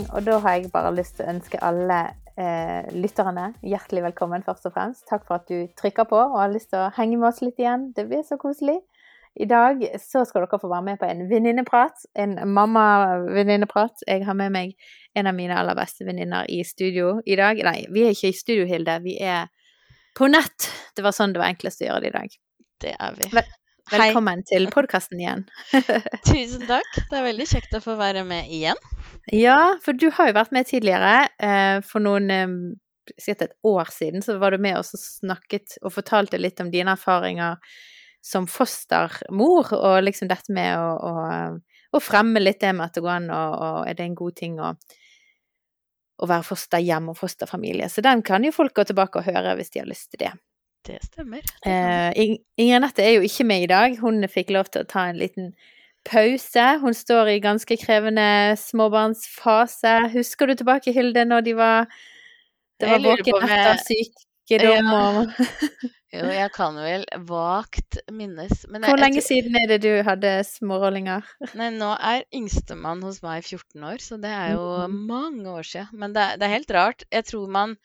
gang, og da har jeg bare lyst til å ønske alle eh, lytterne hjertelig velkommen, først og fremst. Takk for at du trykker på og har lyst til å henge med oss litt igjen. Det blir så koselig. I dag så skal dere få være med på en venninneprat, en mamma-venninneprat. Jeg har med meg en av mine aller beste venninner i studio i dag. Nei, vi er ikke i studio, Hilde. Vi er på nett. Det var sånn det var enklest å gjøre det i dag. Det er vi. Vel, velkommen til podkasten igjen. Tusen takk. Det er veldig kjekt å få være med igjen. Ja, for du har jo vært med tidligere. Eh, for noen eh, et år siden så var du med oss og snakket og fortalte litt om dine erfaringer som fostermor, og liksom dette med å, å, å fremme litt det med at det går an, og, og er det en god ting å, å være fosterhjem og fosterfamilie. Så den kan jo folk gå tilbake og høre hvis de har lyst til det. Det stemmer. Eh, Inger Anette er jo ikke med i dag. Hun fikk lov til å ta en liten pause. Hun står i ganske krevende småbarnsfase. Husker du tilbake, Hilde, når de var Det var våken etter sykdom og Jo, jeg kan vel vagt minnes men Hvor lenge siden er det du hadde smårollinger? Nei, nå er yngstemann hos meg 14 år, så det er jo mm. mange år siden. Men det, det er helt rart. Jeg tror man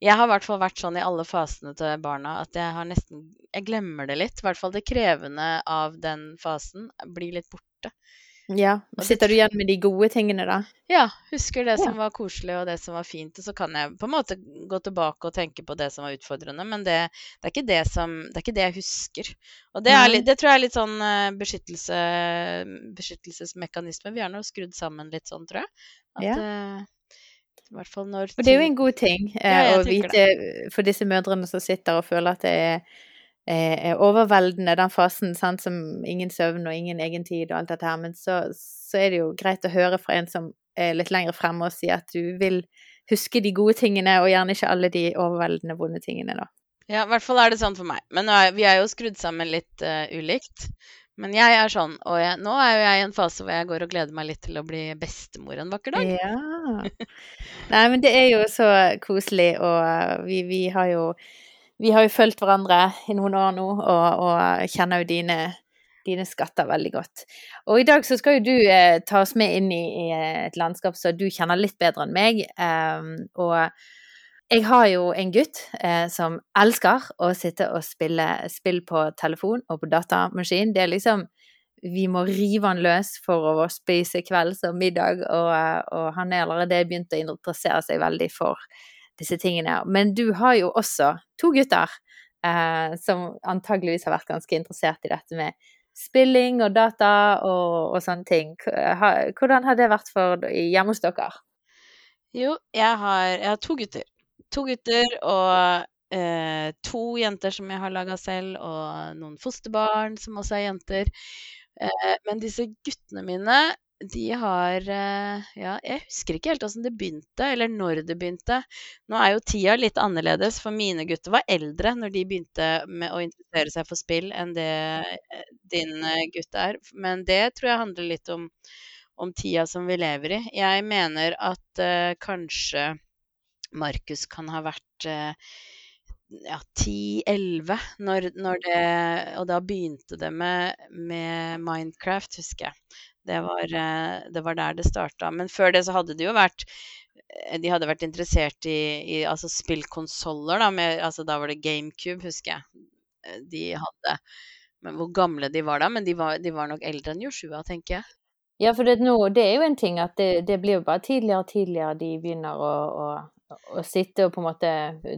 Jeg har i hvert fall vært sånn i alle fasene til barna at jeg har nesten Jeg glemmer det litt. I hvert fall det krevende av den fasen blir litt borte. Ja. Sitter du igjen med de gode tingene, da? Ja. Husker det som var koselig og det som var fint. Og så kan jeg på en måte gå tilbake og tenke på det som var utfordrende. Men det, det, er, ikke det, som, det er ikke det jeg husker. Og det, litt, det, tror jeg er litt sånn eh, beskyttelse, beskyttelsesmekanisme. Vi er nå skrudd sammen litt sånn, tror jeg. At, ja. I hvert fall når Og det er jo en god ting eh, ja, å vite for disse mødrene som sitter og føler at det er er overveldende, den fasen, sant, som ingen søvn og ingen egen tid og alt dette her, men så, så, er det jo greit å høre fra en som er litt lenger fremme og si at du vil huske de gode tingene, og gjerne ikke alle de overveldende vonde tingene, da. Ja, i hvert fall er det sånn for meg. Men er, vi er jo skrudd sammen litt uh, ulikt. Men jeg er sånn, og jeg, nå er jo jeg i en fase hvor jeg går og gleder meg litt til å bli bestemor en vakker dag. Ja. Nei, men det er jo så koselig, og vi, vi har jo vi har jo fulgt hverandre i noen år nå, og, og kjenner jo dine, dine, skatter veldig godt. Og i dag så skal jo du eh, ta oss med inn i, i, et landskap som du kjenner litt bedre enn meg. Um, og jeg har jo en gutt eh, som elsker å sitte og spille spill på telefon og på datamaskin. Det er liksom vi må rive han løs for å spise kvelds og middag, og, og han er allerede begynt å interessere seg veldig for disse tingene. Men du har jo også to gutter eh, som antageligvis har vært ganske interessert i dette med spilling og data og, og sånne ting. Hvordan har det vært for hjemme hos dere? Jo, jeg har, jeg har to gutter. To gutter og eh, to jenter som jeg har laga selv, og noen fosterbarn som også er jenter. Eh, men disse guttene mine de har eh, Ja, jeg husker ikke helt åssen det begynte, eller når det begynte. Nå er jo tida litt annerledes, for mine gutter var eldre når de begynte med å interessere seg for spill, enn det eh, din eh, gutt er. Men det tror jeg handler litt om, om tida som vi lever i. Jeg mener at uh, kanskje Markus kan ha vært uh, ja, 10-11 når, når, det Og da begynte det med, med Minecraft, husker jeg. Det var, eh, det var der det starta. Men før det så hadde de jo vært eh, de hadde vært interessert i, i altså spillkonsoller. Da, altså, da var det GameCube, husker jeg. Eh, de hadde men Hvor gamle de var da. Men de var, de var nok eldre enn Joshua, tenker jeg. Ja, for det, nå, det er jo en ting at det, det, blir jo bare tidligere og tidligere de begynner å, å, å sitte og på en måte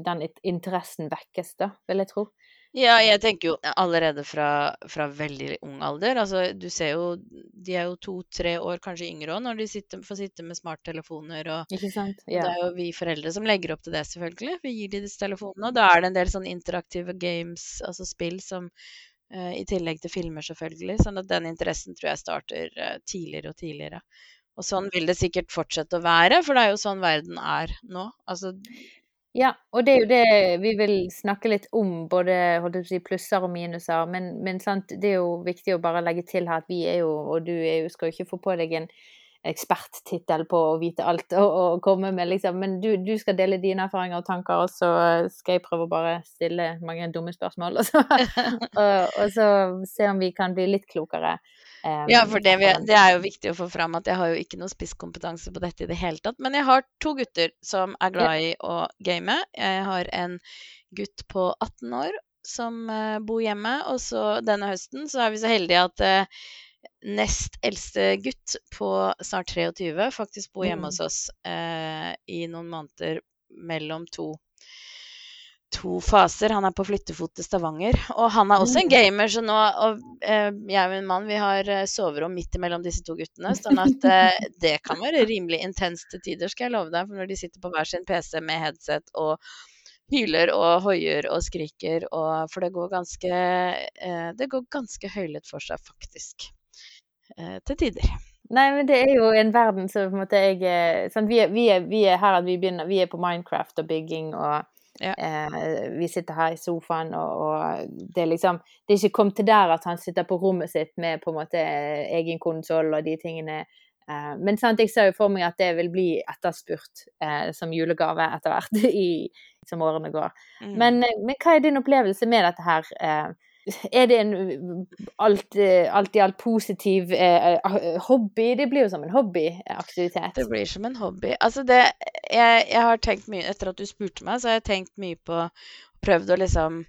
Den interessen vekkes, da, vil jeg tro. Ja, jeg tenker jo allerede fra, fra veldig ung alder. Altså, du ser jo De er jo to-tre år kanskje yngre òg når de sitter, får sitte med smarttelefoner. Og, Ikke sant? Yeah. Det er jo vi foreldre som legger opp til det, selvfølgelig. Vi gir de disse telefonene. Og da er det en del sånn interaktive games, altså spill, som uh, I tillegg til filmer, selvfølgelig. Sånn at den interessen tror jeg starter uh, tidligere og tidligere. Og sånn vil det sikkert fortsette å være, for det er jo sånn verden er nå. Altså ja, og det er jo det vi vil snakke litt om, både si, plusser og minuser. Men, men det er jo viktig å bare legge til her at vi er jo, og du jo, skal jo ikke få på deg en eksperttittel på å vite alt og, og komme med, liksom. Men du, du, skal dele dine erfaringer og tanker, og så skal jeg prøve å bare stille mange dumme spørsmål. Og så, og, og så se om vi kan bli litt klokere. Um, Ja, for det, vi, det er jo viktig å få fram at jeg har jo ikke noe spisskompetanse på dette i det hele tatt. Men jeg har to gutter som er glad i å game. Jeg har en gutt på 18 år som uh, bor hjemme, og så denne høsten så er vi så heldige at uh, nest eldste gutt på snart 23 faktisk bor hjemme Mm. hos oss eh, i noen måneder mellom to to faser. Han er på flyttefot til Stavanger. Og han er også en Mm. gamer, så nå Og eh, jeg og min mann vi har eh, soverom midt imellom disse to guttene, sånn at eh, det kan være rimelig intenst til tider, skal jeg love deg. For når de sitter på hver sin PC med headset og hyler og hoier og skriker, og For det går ganske eh, Det går ganske høylytt for seg, faktisk. Eh, til tider. Nei, men det er jo en verden som på en måte jeg sånn, vi, er, vi, er, vi er her at vi begynner Vi er på Minecraft og bygging og Ja. eh, vi sitter her i sofaen og, og det er liksom Det er ikke kommet til der at han sitter på rommet sitt med på en måte eh, egen konsoll og de tingene. Eh, men sant, jeg ser jo for meg at det vil bli etterspurt eh, som julegave etter hvert i, som årene går. Mm. Men, eh, men hva er din opplevelse med dette her? Eh, Er det en alt, alt i alt positiv eh, eh, hobby? Det blir jo som en hobbyaktivitet. Det blir som en hobby. Altså det jeg, jeg har tenkt mye Etter at du spurte meg, så har jeg tenkt mye på Prøvd å liksom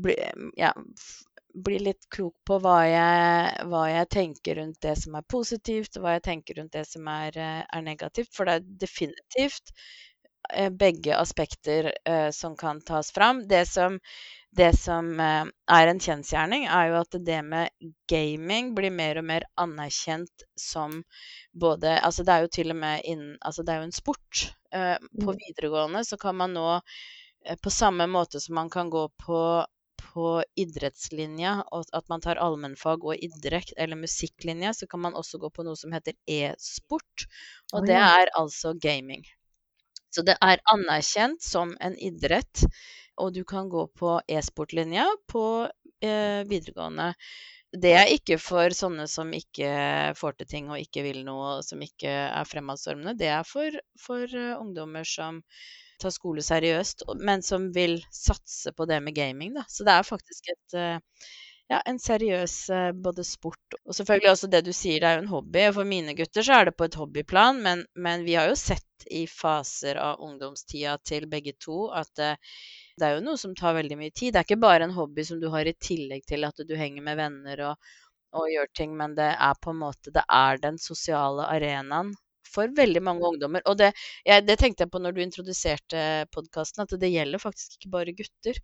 bli, ja, bli litt klok på hva jeg, hva jeg tenker rundt det som er positivt, og hva jeg tenker rundt det som er, eh, er negativt. For det er definitivt eh, begge aspekter eh, som kan tas fram. Det som, det som eh, er en kjensgjerning, er jo at det med gaming blir mer og mer anerkjent som både Altså det er jo til og med innen Altså det er jo en sport. Eh, på Mm. videregående så kan man nå eh, på samme måte som man kan gå på på idrettslinja, og at man tar allmennfag og idrett, eller musikklinja, så kan man også gå på noe som heter e-sport. Og det er altså gaming. Så det er anerkjent som en idrett, og du kan gå på e-sportlinja på eh, videregående. Det er ikke for sånne som ikke får til ting og ikke vil noe, som ikke er fremadstormende. Det er for, for eh, ungdommer som tar skole seriøst, men som vil satse på det med gaming. Da. Så det er faktisk et, eh, ja, en seriøs eh, både sport og selvfølgelig også det du sier, det er jo en hobby. Og for mine gutter så er det på et hobbyplan, men, men vi har jo sett i faser av ungdomstida til begge to at det er jo noe som tar veldig mye tid. Det er ikke bare en hobby som du har i tillegg til at du henger med venner og, og gjør ting, men det er på en måte Det er den sosiale arenaen for veldig mange ungdommer. Og det, jeg, det tenkte jeg på når du introduserte podkasten, at det gjelder faktisk ikke bare gutter.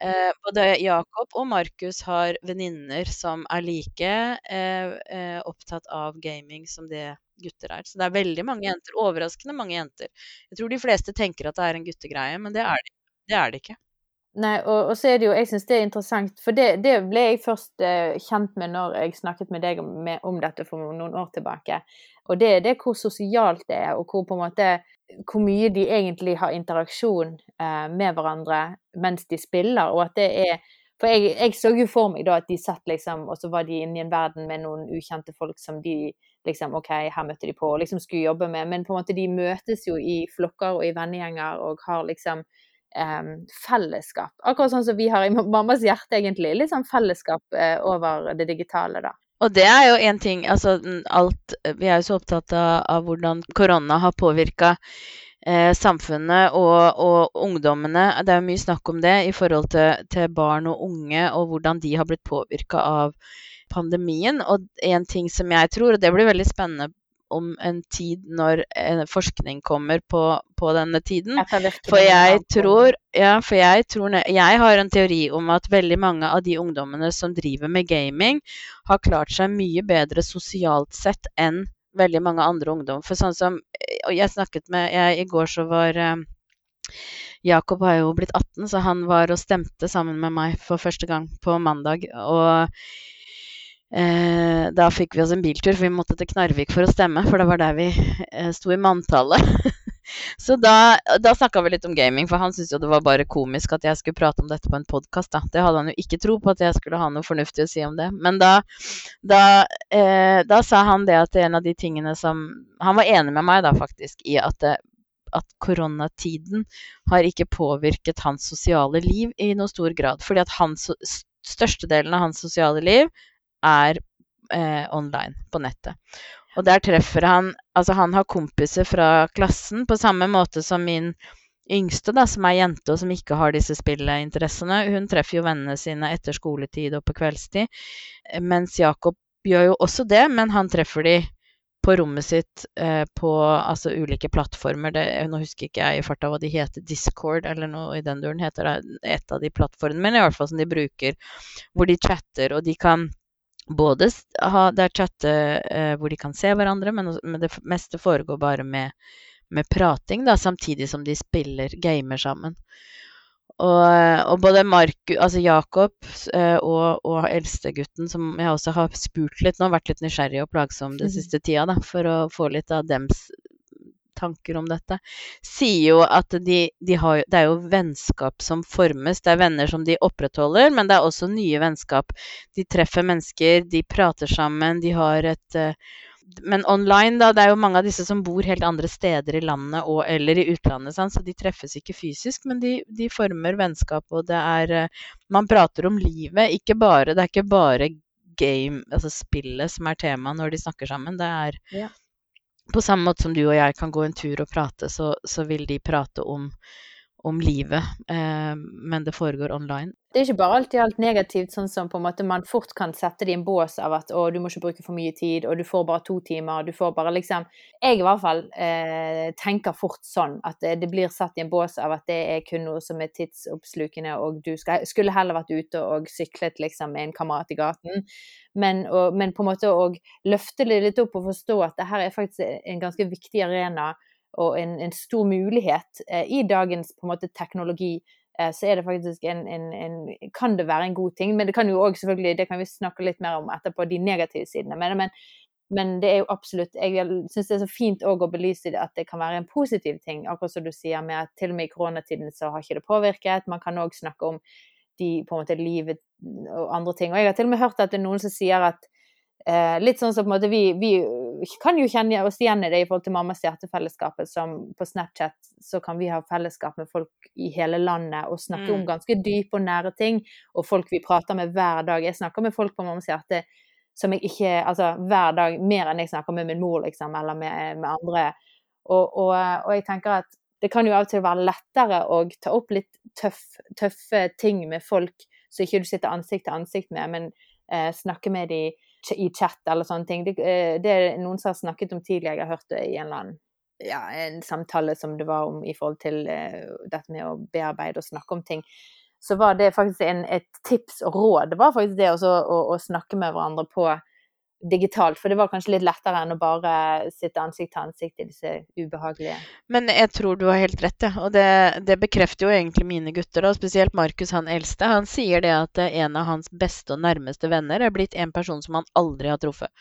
Eh, både Jakob og Markus har venninner som er like eh, eh, opptatt av gaming som det gutter er. Så det er veldig mange jenter. Overraskende mange jenter. Jeg tror de fleste tenker at det er en guttegreie, men det er det, det, er det ikke. Nei, og, og så er det jo, jeg syns det er interessant, for det, det ble jeg først eh, kjent med når jeg snakket med deg om, om dette for noen år tilbake. Og det er hvor sosialt det er, og hvor på en måte hvor mye de egentlig har interaksjon eh, med hverandre mens de spiller, og at det er For jeg, jeg så jo for meg da at de satt liksom, og så var de inne i en verden med noen ukjente folk som de liksom OK, her møtte de på, og liksom skulle jobbe med, men på en måte de møtes jo i flokker og i vennegjenger og har liksom em, fellesskap. Akkurat sånn som vi har i mammas hjerte, egentlig. Litt sånn fellesskap eh, over det digitale, da. Og det er jo en ting Altså alt Vi er jo så opptatt av, av hvordan korona har påvirka eh, samfunnet og, og ungdommene. Det er jo mye snakk om det i forhold til, til barn og unge, og hvordan de har blitt påvirka av pandemien. Og en ting som jeg tror, og det blir veldig spennende om en tid når eh, forskning kommer på, på denne tiden, for jeg tror, ja, for jeg tror Jeg har en teori om at veldig mange av de ungdommene som driver med gaming, har klart seg mye bedre sosialt sett enn veldig mange andre ungdom. For sånn som jeg snakket med jeg, I går så var eh, Jakob har jo blitt 18, så han var og stemte sammen med meg for første gang på mandag. Og eh, da fikk vi oss en biltur, for vi måtte til Knarvik for å stemme, for det var der vi eh, sto i manntallet. Så da, da snakka vi litt om gaming, for han syntes jo det var bare komisk at jeg skulle prate om dette på en podkast. Det hadde han jo ikke tro på at jeg skulle ha noe fornuftig å si om det. Men da, da, eh, da sa han det at en av de tingene som Han var enig med meg da faktisk i at, det, at koronatiden har ikke påvirket hans sosiale liv i noe stor grad. Fordi at hans, størstedelen av hans sosiale liv er eh, online på nettet. Og der treffer han Altså, han har kompiser fra klassen på samme måte som min yngste, da, som er jente og som ikke har disse spilleinteressene. Hun treffer jo vennene sine etter skoletid og på kveldstid. Mens Jakob gjør jo også det, men han treffer de på rommet sitt eh, på altså, ulike plattformer. Det, nå husker ikke jeg i farta hva de heter, Discord eller noe i den duren heter det et av de plattformene, men i hvert fall som de bruker, hvor de chatter, og de kan både ha der chatte eh, hvor de kan se hverandre, men, men, det meste foregår bare med, med prating, da, samtidig som de spiller gamer sammen. Og, og både Marku, altså Jakob eh, og, og eldstegutten, som jeg også har spurt litt nå, vært litt nysgjerrig og plagsom den mhm. siste tida, da, for å få litt av dems tanker om dette, sier jo at de, de har, det er jo vennskap som formes. Det er venner som de opprettholder, men det er også nye vennskap. De treffer mennesker, de prater sammen, de har et uh, men online, da, det er jo mange av disse som bor helt andre steder i landet og, eller i utlandet, sant? så de treffes ikke fysisk, men de, de former vennskap, og det er uh, Man prater om livet, ikke bare Det er ikke bare game, altså spillet, som er tema når de snakker sammen. Det er ja på samme måte som du og jeg kan gå en tur og prate, så, så vil de prate om, om livet, eh, men det foregår online. Det er ikke bare alltid alt negativt, sånn som på en måte man fort kan sette det i en bås av at å, du må ikke bruke for mye tid, og du får bare to timer, og du får bare liksom Jeg i hvert fall eh, tenker fort sånn at det, blir satt i en bås av at det er kun noe som er tidsoppslukende, og du skal, skulle heller vært ute og syklet liksom med en kamerat i gaten. Men, og, men, på en måte å løfte det litt opp og forstå at det her er faktisk en ganske viktig arena og en, en stor mulighet eh, i dagens på en måte teknologi. Eh, så er det faktisk en, en, en, Kan det være en god ting? Men det kan jo òg selvfølgelig Det kan vi snakke litt mer om etterpå, de negative sidene. Men, men, men det er jo absolutt Jeg syns det er så fint å belyse det at det kan være en positiv ting. Akkurat som du sier med at til og med i koronatiden så har ikke det påvirket. Man kan òg snakke om de på en måte livet og andre ting. Og jeg har til og med hørt at det er noen som sier at eh, litt sånn som på en måte vi, vi, kan jo kjenne oss igjen i det i forhold til Mammas hjertefellesskapet, som på Snapchat så kan vi ha fellesskap med folk i hele landet og snakke mm. om ganske dype og nære ting, og folk vi prater med hver dag. Jeg snakker med folk på Mammas hjerte som jeg ikke Altså hver dag mer enn jeg snakker med min mor, liksom, eller med, med andre. Og, og, og jeg tenker at det kan jo av og til være lettere å ta opp litt tøff, tøffe ting med folk som ikke du sitter ansikt til ansikt med, men eh, snakke med dem i chat eller sånne ting. Det, eh, det, er noen som har snakket om tidligere, jeg har hørt det i en eller annen ja, en samtale som det var om i forhold til eh, dette med å bearbeide og snakke om ting. Så var det faktisk en, et tips og råd. Det var faktisk det også, å, å snakke med hverandre på digitalt, for det var kanskje litt lettere enn å bare sitte ansikt til ansikt i disse ubehagelige Men jeg tror du har helt rett, ja. og det, det, bekrefter jo egentlig mine gutter, da, spesielt Markus, han eldste. Han sier det at en av hans beste og nærmeste venner er blitt en person som han aldri har truffet.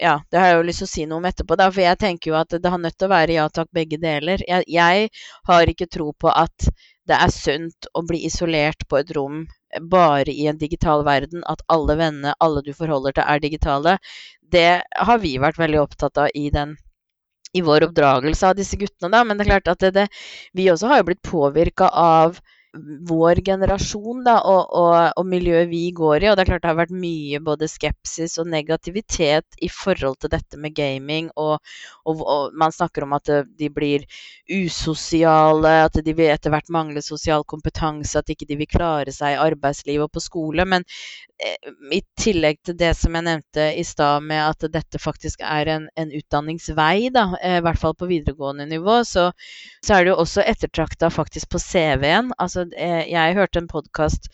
Ja, det har jeg jo lyst til å si noe om etterpå, da, for jeg tenker jo at det har nødt til å være ja takk, begge deler. Jeg, jeg har ikke tro på at det er sunt å bli isolert på et rom bare i en digital verden, at alle vennene, alle du forholder til, er digitale, det har vi vært veldig opptatt av i den i vår oppdragelse av disse guttene, da. Men det er klart at det, det, vi også har jo blitt påvirka av vår generasjon da, og, og, og, miljøet vi går i. Og det er klart det har vært mye både skepsis og negativitet i forhold til dette med gaming. Og, og man snakker om at de blir usosiale, at de vil etter hvert mangle sosial kompetanse, at ikke de vil klare seg i arbeidsliv og på skole. Men eh, i tillegg til det som jeg nevnte i stad, med at dette faktisk er en, en utdanningsvei, da, eh, i hvert fall på videregående nivå, så, så er det jo også ettertrakta faktisk på CV-en. altså Altså, jeg hørte en podkast,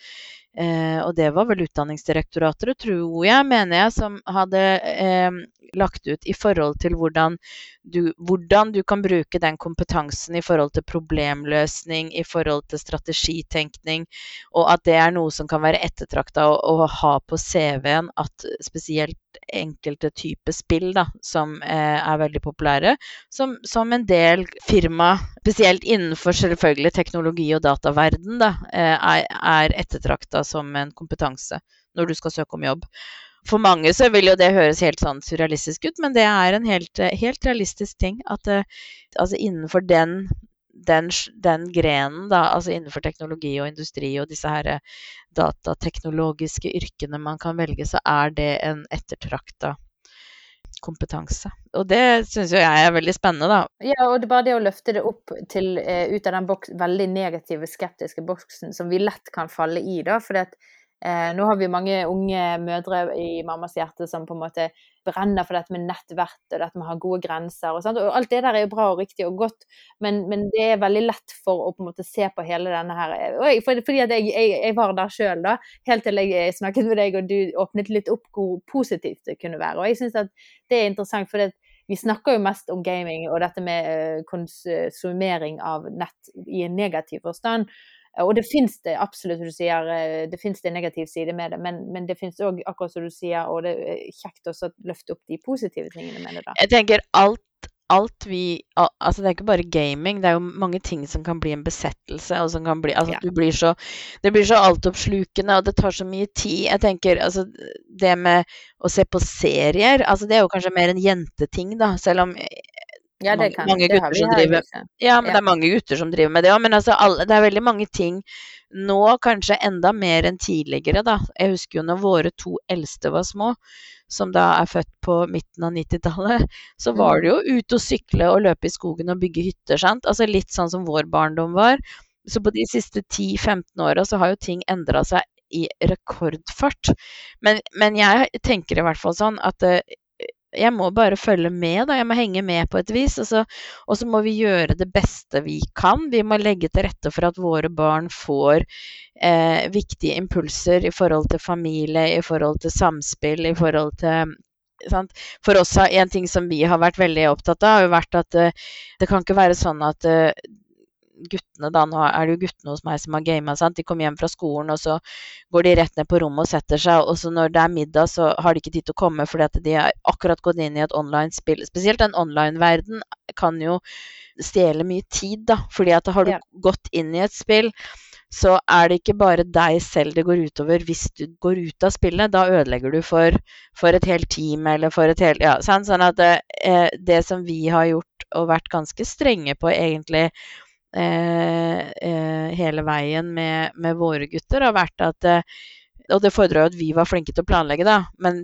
eh, og det var vel Utdanningsdirektoratet, tror jeg, mener jeg, som hadde eh, lagt ut i forhold til hvordan du, hvordan du, kan bruke den kompetansen i forhold til problemløsning, i forhold til strategitenkning, og at det er noe som kan være ettertrakta å, å, ha på CV-en. At spesielt enkelte typer spill da, som eh, er veldig populære, som, som, en del firma, spesielt innenfor selvfølgelig teknologi- og dataverden, da, eh, er, er ettertrakta som en kompetanse når du skal søke om jobb. For mange så vil jo det høres helt sånn surrealistisk ut, men det er en helt, helt realistisk ting. At uh, altså innenfor den, den, den, grenen, da, altså innenfor teknologi og industri og disse her datateknologiske yrkene man kan velge, så er det en ettertrakta kompetanse. Og det syns jo jeg er veldig spennende, da. Ja, og det er bare det å løfte det opp til, uh, ut av den boks, veldig negative, skeptiske boksen som vi lett kan falle i, da. For Eh, nå har vi mange unge mødre i mammas hjerte som på en måte brenner for dette med nettvert og dette med å ha gode grenser. Og, og, alt det der er jo bra og riktig og godt, men, men, det er veldig lett for å på en måte se på hele denne her Fordi at jeg, jeg, jeg var der sjøl, da, helt til jeg snakket med deg og du åpnet litt opp hvor positivt det kunne være. Og jeg syns at det er interessant, for vi snakker jo mest om gaming og dette med eh, konsumering av nett i en negativ forstand. Og det fins det absolutt, du sier, eh, det fins en negativ side med det, men, men det fins òg, akkurat som du sier, og det er kjekt også å løfte opp de positive tingene med det. da. Jeg tenker alt alt vi Altså, det er ikke bare gaming, det er jo mange ting som kan bli en besettelse, og som kan bli Altså, ja. du blir så Det blir så altoppslukende, og det tar så mye tid. Jeg tenker altså Det med å se på serier, altså det er jo kanskje mer en jenteting, da, selv om ja, det kan. Mange det vi som driver Ja, men ja. det er mange gutter som driver med det òg. Men altså, alle, det er veldig mange ting nå, kanskje enda mer enn tidligere, da. Jeg husker jo når våre to eldste var små, som da er født på midten av 90-tallet, så var mm. det jo ute og sykle og løpe i skogen og bygge hytter, sant. Altså litt sånn som vår barndom var. Så på de siste 10-15 åra så har jo ting endra seg i rekordfart. Men, men, jeg tenker i hvert fall sånn at uh, jeg må bare følge med, da. Jeg må henge med på et vis. Og så, og så, må vi gjøre det beste vi kan. Vi må legge til rette for at våre barn får eh, viktige impulser i forhold til familie, i forhold til samspill, i forhold til Sant? For oss en ting som vi har vært veldig opptatt av, har jo vært at uh, det kan ikke være sånn at uh, guttene, da, nå er det jo guttene hos meg som har gama, de kommer hjem fra skolen, og så går de rett ned på rommet og setter seg, og så når det er middag, så har de ikke tid til å komme fordi at de har akkurat gått inn i et online-spill. Spesielt den online-verden kan jo stjele mye tid, da, fordi at har du ja. gått inn i et spill, så er det ikke bare deg selv det går utover hvis du går ut av spillet. Da ødelegger du for, for et helt team eller for et helt Ja, sånn, sånn at det, eh, det som vi har gjort og vært ganske strenge på egentlig hele veien med, med, våre gutter, har vært at eh, Og det fordra jo at vi var flinke til å planlegge, da. Men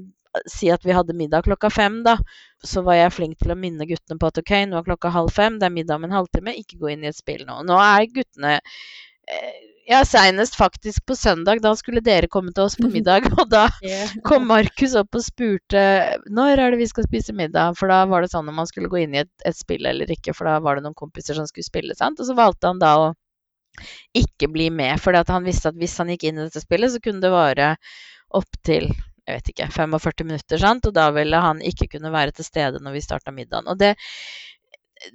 si at vi hadde middag klokka fem, da. Så var jeg flink til å minne guttene på at ok, nå er klokka halv fem, det er middag om en halvtime, ikke gå inn i et spill nå. Nå er guttene ja, seinest faktisk på søndag. Da skulle dere komme til oss på middag. Og da kom Markus opp og spurte når er det vi skal spise middag. For da var det sånn om man skulle gå inn i et, et spill eller ikke, for da var det noen kompiser som skulle spille. sant? Og så valgte han da å ikke bli med, for han visste at hvis han gikk inn i dette spillet, så kunne det vare opptil jeg vet ikke, 45 minutter, sant? og da ville han ikke kunne være til stede når vi starta middagen. Og det,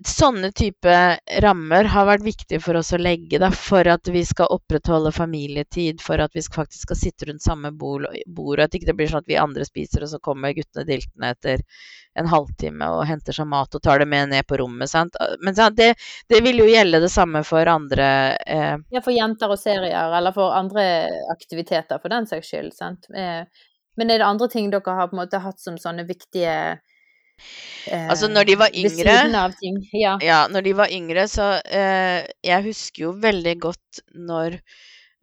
sånne type rammer har vært viktig for oss å legge da, for at vi skal opprettholde familietid, for at vi faktisk skal sitte rundt samme bord, og at ikke det blir sånn at vi andre spiser, og så kommer guttene diltende etter en halvtime og henter seg mat og tar det med ned på rommet. Sant? Men sant, det, det, vil jo gjelde det samme for andre eh. Ja, for jenter og serier, eller for andre aktiviteter, for den saks skyld. Sant? Eh, men er det andre ting dere har på en måte hatt som sånne viktige Altså når de var yngre ja. ja. når de var yngre, så eh, Jeg husker jo veldig godt når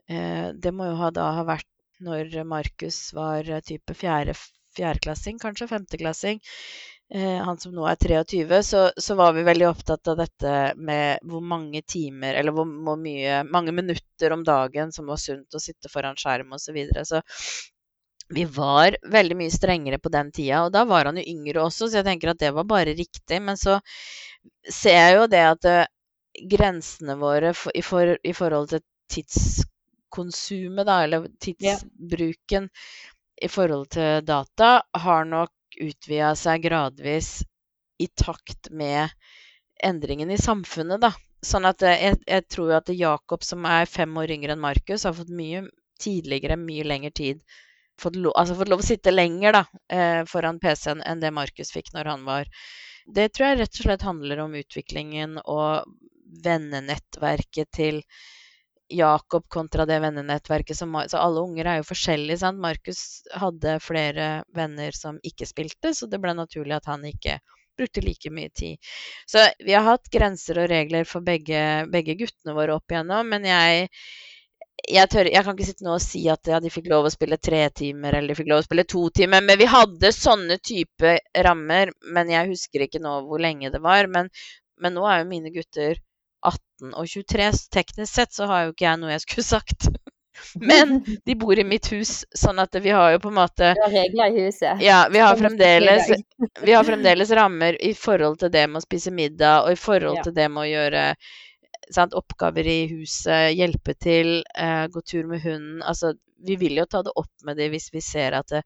eh, Det må jo ha, da ha vært når Markus var eh, type fjerde, fjerdeklassing, kanskje femteklassing. Eh, han som nå er 23, så, så, var vi veldig opptatt av dette med hvor mange timer, eller hvor, hvor mye, mange minutter om dagen som var sunt å sitte foran skjerm osv. Så, videre. så vi var veldig mye strengere på den tida, og da var han jo yngre også, så jeg tenker at det var bare riktig. Men så ser jeg jo det at uh, grensene våre for, i, for, i, forhold til tidskonsumet, da, eller tidsbruken ja. i forhold til data, har nok utvida seg gradvis i takt med endringen i samfunnet, da. Sånn at uh, jeg, jeg tror at Jakob, som er fem år yngre enn Markus, har fått mye tidligere, mye lengre tid fått lov, altså fått lov å sitte lenger da, eh, foran PC-en enn det Markus fikk når han var Det tror jeg rett og slett handler om utviklingen og vennenettverket til Jakob kontra det vennenettverket som Så alle unger er jo forskjellige, sant. Markus hadde flere venner som ikke spilte, så det ble naturlig at han ikke brukte like mye tid. Så vi har hatt grenser og regler for begge, begge guttene våre opp igjennom, men jeg jeg, tør, jeg, kan ikke sitte nå og si at ja, de fikk lov å spille tre timer eller de fikk lov å spille to timer. Men vi hadde sånne type rammer. Men jeg husker ikke nå hvor lenge det var. Men, men nå er jo mine gutter 18 og 23. Så teknisk sett så har jo ikke jeg noe jeg skulle sagt. Men de bor i mitt hus, sånn at vi har jo på en måte Du har regler i huset? Ja, vi har, fremdeles, vi har fremdeles rammer i forhold til det med å spise middag, og i forhold til det med å gjøre sant, oppgaver i huset, hjelpe til, eh, gå tur med hunden. Altså, vi vil jo ta det opp med dem hvis vi ser at det,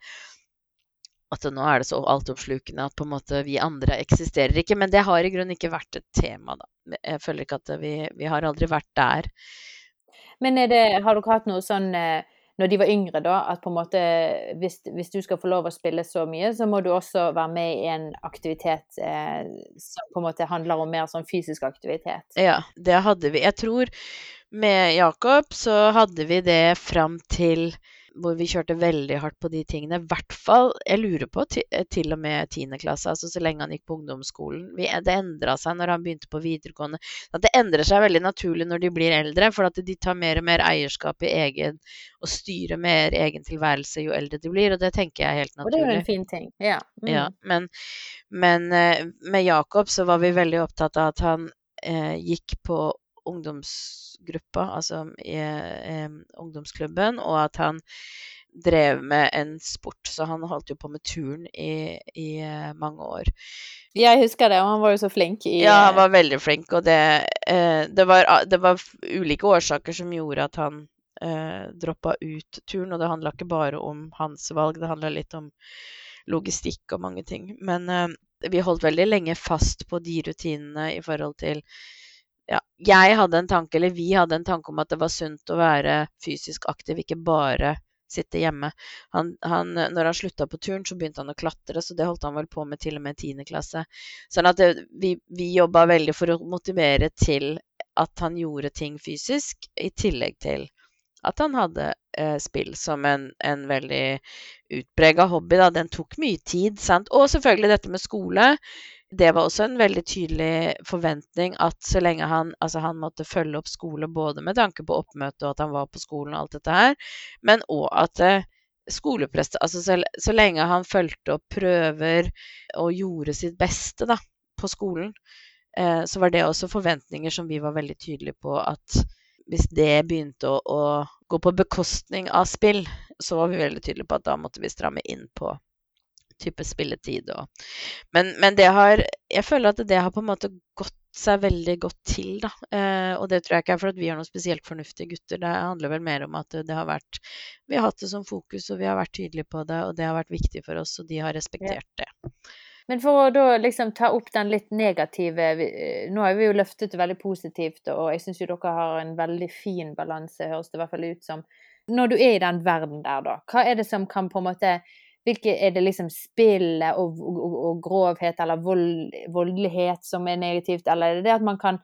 at nå er det så altoppslukende at på en måte vi andre eksisterer ikke. Men det har i grunnen ikke vært et tema, da. Jeg føler ikke at vi, vi har aldri vært der. Men det, har dere hatt noe sånn eh, når de var yngre, da, at på en måte hvis, hvis, du skal få lov å spille så mye, så må du også være med i en aktivitet eh, som på en måte handler om mer sånn fysisk aktivitet. Ja, det hadde vi. Jeg tror med Jakob så hadde vi det fram til hvor vi kjørte veldig hardt på de tingene. I hvert fall, jeg lurer på, til, eh, og med 10. klasse, altså så lenge han gikk på ungdomsskolen. Vi, det endra seg når han begynte på videregående. At det endrer seg veldig naturlig når de blir eldre, for at de tar mer og mer eierskap i egen og styrer mer egen tilværelse jo eldre de blir, og det tenker jeg er helt naturlig. Og det er jo en fin ting. Ja. Mm. ja men, men, eh, med Jakob så var vi veldig opptatt av at han eh, gikk på ungdomsgruppa, altså i eh, ungdomsklubben, og at han drev med en sport. Så han holdt jo på med turn i, i uh, mange år. Jeg husker det, og han var jo så flink i Ja, han var veldig flink, og det, uh, det, var, det var, ulike årsaker som gjorde at han eh, droppa ut turen, og det handla ikke bare om hans valg, det handla litt om logistikk og mange ting. Men eh, vi holdt veldig lenge fast på de rutinene i forhold til ja, jeg hadde en tanke, eller vi hadde en tanke om at det var sunt å være fysisk aktiv, ikke bare sitte hjemme. Han, han, når han slutta på turen, så begynte han å klatre, så det holdt han vel på med til og med 10. klasse. Sånn at det, vi, vi jobba veldig for å motivere til at han gjorde ting fysisk, i tillegg til at han hadde eh, spill som en, en veldig utprega hobby. Da. Den tok mye tid, sant. Og selvfølgelig dette med skole det var også en veldig tydelig forventning at så lenge han Altså, han måtte følge opp skole både med tanke på oppmøte og at han var på skolen og alt dette her, men òg at eh, skoleprest Altså så, så, lenge han fulgte opp prøver og gjorde sitt beste, da, på skolen, eh, så var det også forventninger som vi var veldig tydelige på at hvis det begynte å, å gå på bekostning av spill, så var vi veldig tydelige på at da måtte vi stramme inn på type spilletid og men, men, det har Jeg føler at det har på en måte gått seg veldig godt til, da. Eh, og det tror jeg ikke er for at vi er noen spesielt fornuftige gutter. Det handler vel mer om at det har vært Vi har hatt det som fokus, og vi har vært tydelige på det, og det har vært viktig for oss, og de har respektert det. Men for å da liksom ta opp den litt negative Nå har vi jo løftet det veldig positivt, og jeg syns jo dere har en veldig fin balanse, høres det i hvert fall ut som. Når du er i den verden der, da, hva er det som kan på en måte hvilke er det liksom spillet og, og, og grovhet eller vold, voldelighet som er negativt, eller er det det at man kan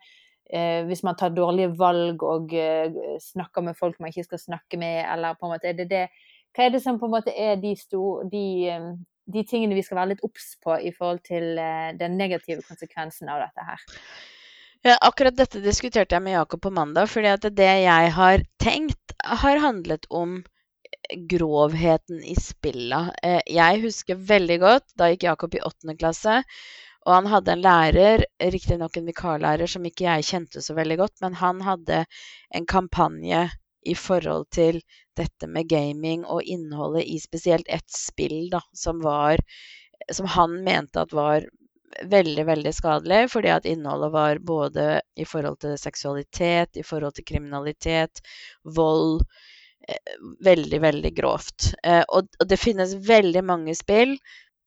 eh, Hvis man tar dårlige valg og eh, snakker med folk man ikke skal snakke med, eller på en måte er det det Hva er det som på en måte er de, store, de, eh, de tingene vi skal være litt obs på i forhold til eh, den negative konsekvensen av dette her? Ja, akkurat dette diskuterte jeg med Jakob på mandag, fordi at det jeg har tenkt, har handlet om grovheten i spillet. Eh, jeg husker veldig godt, da gikk Jakob i åttende klasse, og han hadde en lærer, riktignok en vikarlærer som ikke jeg kjente så veldig godt, men han hadde en kampanje i forhold til dette med gaming og innholdet i spesielt ett spill da, som var Som han mente at var veldig, veldig skadelig, fordi at innholdet var både i forhold til seksualitet, i forhold til kriminalitet, vold, veldig, veldig grovt. Eh, og, og, det finnes veldig mange spill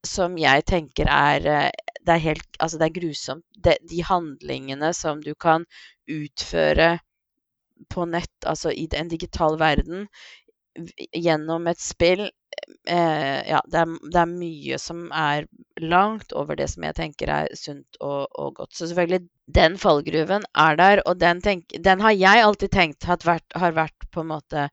som jeg tenker er eh, Det er helt Altså, det er grusomt. De, de handlingene som du kan utføre på nett, altså i en digital verden, gjennom et spill eh, Ja, det er, det er, mye som er langt over det som jeg tenker er sunt og, og godt. Så selvfølgelig, den fallgruven er der, og den, tenk, den har jeg alltid tenkt har vært, har vært på en måte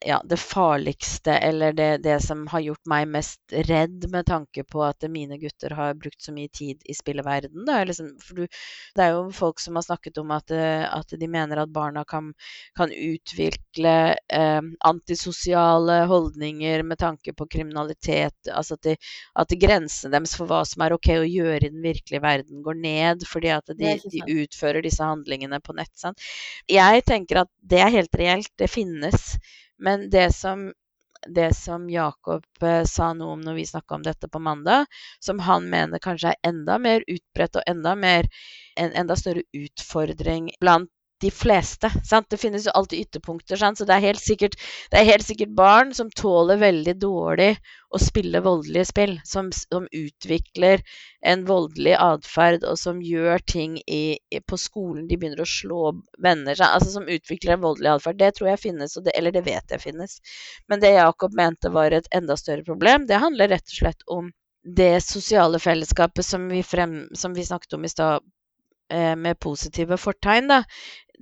ja, det farligste eller det, det, som har gjort meg mest redd med tanke på at mine gutter har brukt så mye tid i spilleverden. Liksom, for du, det er jo folk som har snakket om at, at de mener at barna kan, kan utvikle eh, antisosiale holdninger med tanke på kriminalitet. Altså at, de, at grensene deres for hva som er ok å gjøre i den virkelige verden, går ned fordi at de, de utfører disse handlingene på nett. Sant? Jeg tenker at det er helt reelt, det finnes. Men det som, det som Jakob eh, sa noe om når vi snakka om dette på mandag, som han mener kanskje er enda mer utbredt og enda, mer, en enda større utfordring blant de fleste. Sant? Det finnes jo alltid ytterpunkter, sant? så det er, sikkert, det er helt sikkert barn som tåler veldig dårlig å spille voldelige spill. Som, som utvikler en voldelig atferd, og som gjør ting i, på skolen. De begynner å slå venner seg. Altså som utvikler en voldelig atferd. Det tror jeg finnes, det, eller det vet jeg finnes. Men det Jakob mente var et enda større problem, det handler rett og slett om det sosiale fellesskapet som vi, frem, som vi snakket om i stad, med positive fortegn. Da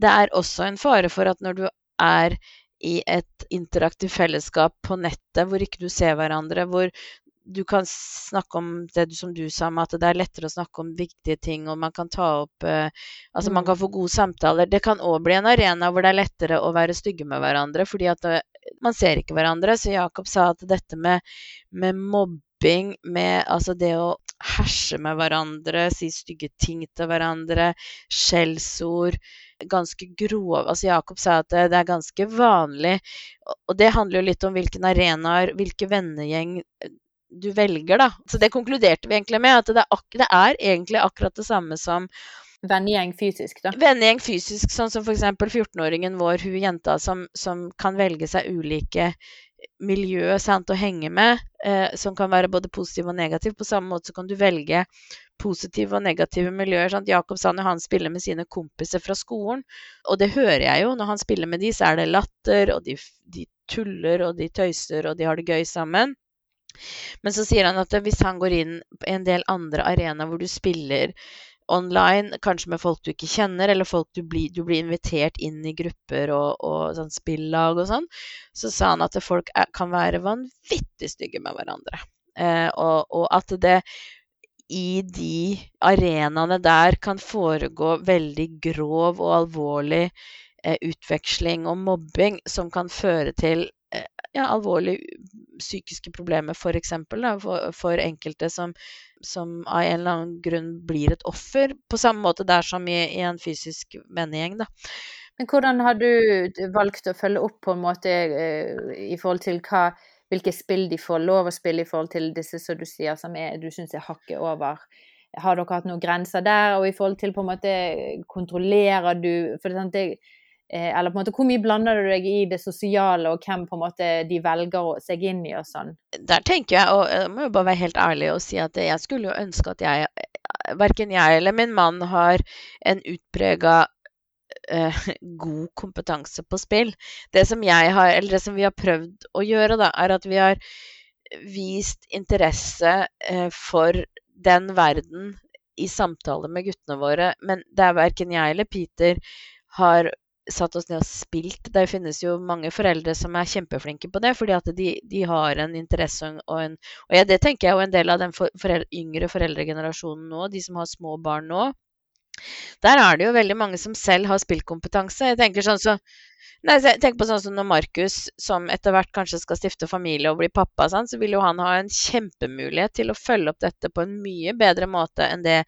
det er også en fare for at når du er i et interaktivt fellesskap på nettet hvor ikke du ser hverandre, hvor du kan snakke om det som du sa, med at det er lettere å snakke om viktige ting, og man kan ta opp eh, Altså man kan mm. få gode samtaler. Det kan òg bli en arena hvor det er lettere å være stygge med hverandre, fordi at eh, man ser ikke hverandre. Så Jakob sa at dette med, med mobbing, med altså det å herse med hverandre, si stygge ting til hverandre, skjellsord ganske grove Altså Jakob sa at det, det, er ganske vanlig, og det handler jo litt om hvilken arenaer, hvilke vennegjeng eh, du velger, da. Så det konkluderte vi egentlig med, at det er, det er egentlig akkurat det samme som Vennegjeng fysisk, da? Vennegjeng fysisk, sånn som f.eks. 14-åringen vår, hun jenta som, som, kan velge seg ulike miljø sant, å henge med, eh, som kan være både positiv og negativ. På samme måte så kan du velge positive og negative miljøer. Sant? Jakob sa når han spiller med sine kompiser fra skolen, og det hører jeg jo, når han spiller med de, så er det latter, og de, de tuller, og de tøyser, og de har det gøy sammen. Men så sier han at hvis han går inn på en del andre arenaer hvor du spiller online, kanskje med folk du ikke kjenner, eller folk du blir, du blir invitert inn i grupper og, og sånn spillag og sånn, så sa han at folk er, kan være vanvittig stygge med hverandre. Eh, og, og, at det i de arenaene der kan foregå veldig grov og alvorlig eh, utveksling og mobbing som kan føre til ja, alvorlige psykiske problemer, f.eks. For, for, for enkelte som, som, av en eller annen grunn blir et offer, på samme måte der som i, i en fysisk vennegjeng. Da. Men hvordan har du valgt å følge opp på en måte eh, i forhold til hva hvilke spill de får lov å spille i forhold til disse som du sier som er, du syns er hakket over. Har dere hatt noen grenser der, og i forhold til på en måte kontrollerer du for det, Eller på en måte hvor mye blander du deg i det sosiale, og hvem på en måte de velger seg inn i og sånn? Der tenker jeg, og jeg må jo bare være helt ærlig og si at jeg skulle jo ønske at jeg verken jeg eller min mann har en utprega eh, god kompetanse på spill. Det som, har, det som, vi har prøvd å gjøre, da, er at vi har vist interesse eh, for den verden i samtale med guttene våre. Men det er verken jeg eller Peter har satt oss ned og spilt. Det finnes jo mange foreldre som er kjempeflinke på det, fordi at de, de har en interesse og en Og ja, det tenker jeg er en del av den for, foreldre, yngre foreldregenerasjonen nå, de som har små barn nå. Der er det jo veldig mange som selv har spillkompetanse. Jeg tenker sånn så Nei, tenk på sånn som når Markus, som etter hvert kanskje skal stifte familie og bli pappa, sånn, så vil jo han ha en kjempemulighet til å følge opp dette på en mye bedre måte enn det